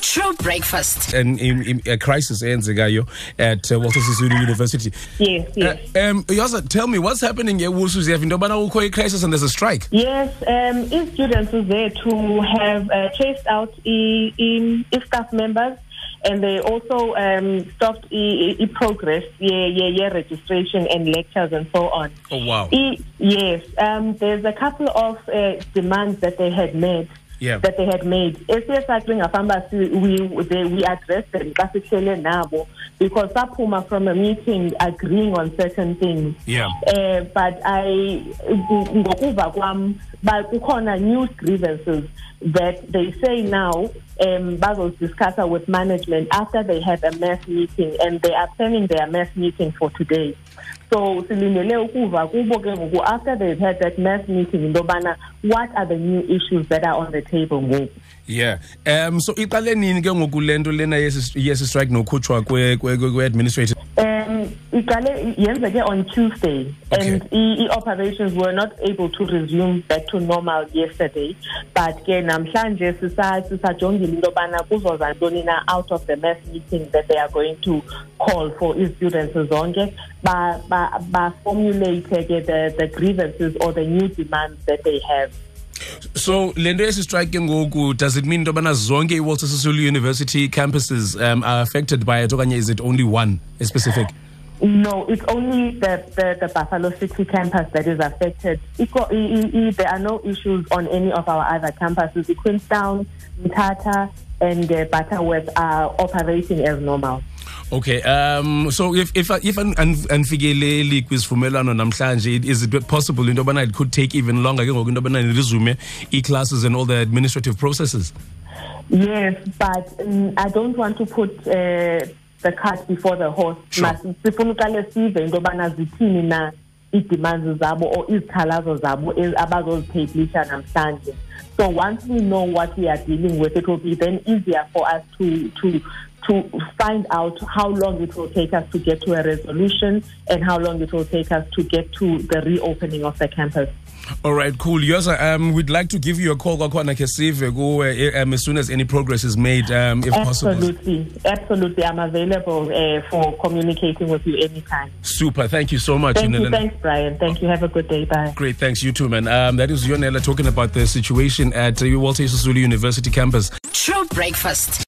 True breakfast. and in, in a crisis eyenzekayo at uh, Walter Sisulu University. Yes, yes. Uh, um, Yoza, tell me what's happening here, Wulsu Zef, into yobana kukho i-crisis and there's a strike. Yes, um, if students are there to have uh, chased out i, i, i staff members and they also um, stopped i, i progress, yeah, yeah, yeah, registration and lectures and so on. Oh, wow. I, yes, um, there's a couple of uh, demands that they had made. Yeah. that they had made esiyesakhe ngafamba we they, we addressed them xa sihlele nabo because saphuma from a meeting agreeing on certain things Yeah. uh, but i ngokuva kwam kukhona new grievances that they say now um bazodiscussa with management after they had a mass meeting and they are planning their mass meeting for today so silindele ukuva kubo ke ngoku after they've had that mass meeting into yobana what are the new issues that are on the table ngoku Yeah. Um, so iqale nini ke ngoku le nto lena yesi strike nokhutshwa kwe- kwe- kwe- kwe-administrative Um, iqale yenzeke on Tuesday, Okay. and e, operations were not able to resume back to normal yesterday. But ke namhlanje sisa sisajongile into yobana kuzoza ntoni na out of the mass meeting that they are going to call for i-students zonke ba ba ke the the grievances or the new demands that they have. so le nto yesi strike ngoku does it mean into yobana zonke i-walter sisulu university campuses um, are affected by it okanye is it only one specific No, it's only the, the, the Buffalo City campus that is affected. There are no issues on any of our other campuses. The Queenstown, Mthatha, and uh, Butterworth are operating as normal. okay um so if if if an- an- anifikeleli kwisivumelwano namhlanje is it possible into yobana it could take even longer ke ngoku into yobana niresume ii-classes and all the administrative processes Yes, but um, I don't want to put uh, the cart before the horse. Sifuna uqale sive into yobana zithini na ii-demands zabo or izikhalazo zabo abazoziphablisha namhlanje. So once we know what we are dealing with, it will be then easier for us to to to find out how long it will take us to get to a resolution and how long it will take us to get to the reopening of the campus. all right cool yosa um we'd like to give you a call kwakhona ke sive kuwe eh, um, as soon as any progress is made um if possible Absolutely, absolutely. I'm available uh, for communicating with you anytime. super thank you so much Thank you. Thanks, Brian. Thank you. Have a good day. Bye. Great, thanks. You too, man. Um, that is Yonela talking about the situation at uh, Walter Sisulu University campus. True breakfast.